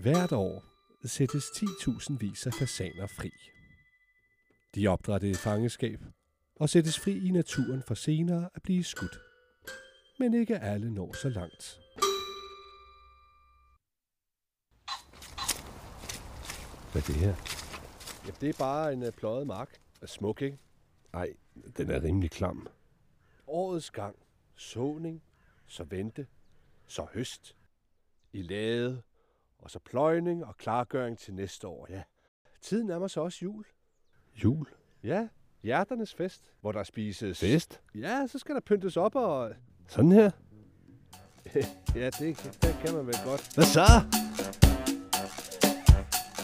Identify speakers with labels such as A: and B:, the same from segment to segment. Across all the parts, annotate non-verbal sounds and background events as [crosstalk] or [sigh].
A: Hvert år sættes 10.000 vis af fasaner fri. De opdrættet i fangeskab og sættes fri i naturen for senere at blive skudt. Men ikke alle når så langt. Hvad er det her? Ja, det er bare en uh, pløjet mark. Er smuk, ikke? Ej, den er rimelig klam. Årets gang. Såning, så vente, så høst. I lade, og så pløjning og klargøring til næste år, ja. Tiden nærmer sig også jul. Jul? Ja, hjerternes fest, hvor der spises...
B: Fest?
A: Ja, så skal der pyntes op og...
B: Sådan her? [laughs]
A: ja, det, det kan man vel godt.
B: Hvad så?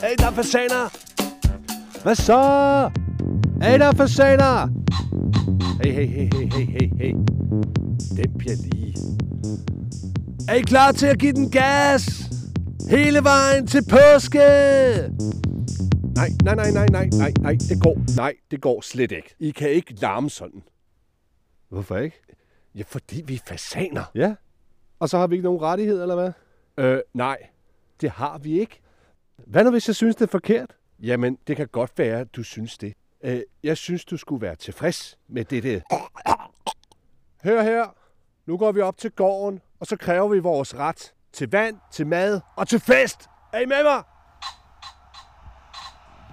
B: Hey, der er fasaner! Hvad så? Hey, der er fasaner!
A: Hey, hey, hey, hey, hey, hey, hey. Den bliver lige.
B: Er I klar til at give den gas? Hele vejen til påske!
A: Nej, nej, nej, nej, nej, nej, nej, det går. Nej, det går slet ikke. I kan ikke larme sådan.
B: Hvorfor ikke?
A: Ja, fordi vi er fasaner.
B: Ja.
A: Og så har vi ikke nogen rettighed, eller hvad? Øh, nej. Det har vi ikke. Hvad nu, hvis jeg synes, det er forkert? Jamen, det kan godt være, at du synes det. Øh, jeg synes, du skulle være tilfreds med det Hør her. Nu går vi op til gården, og så kræver vi vores ret til vand, til mad og til fest. Er I med mig?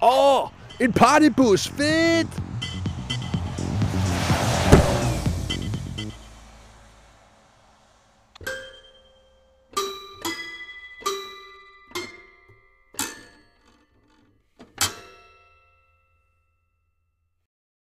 B: Åh, oh, en partybus. Fedt!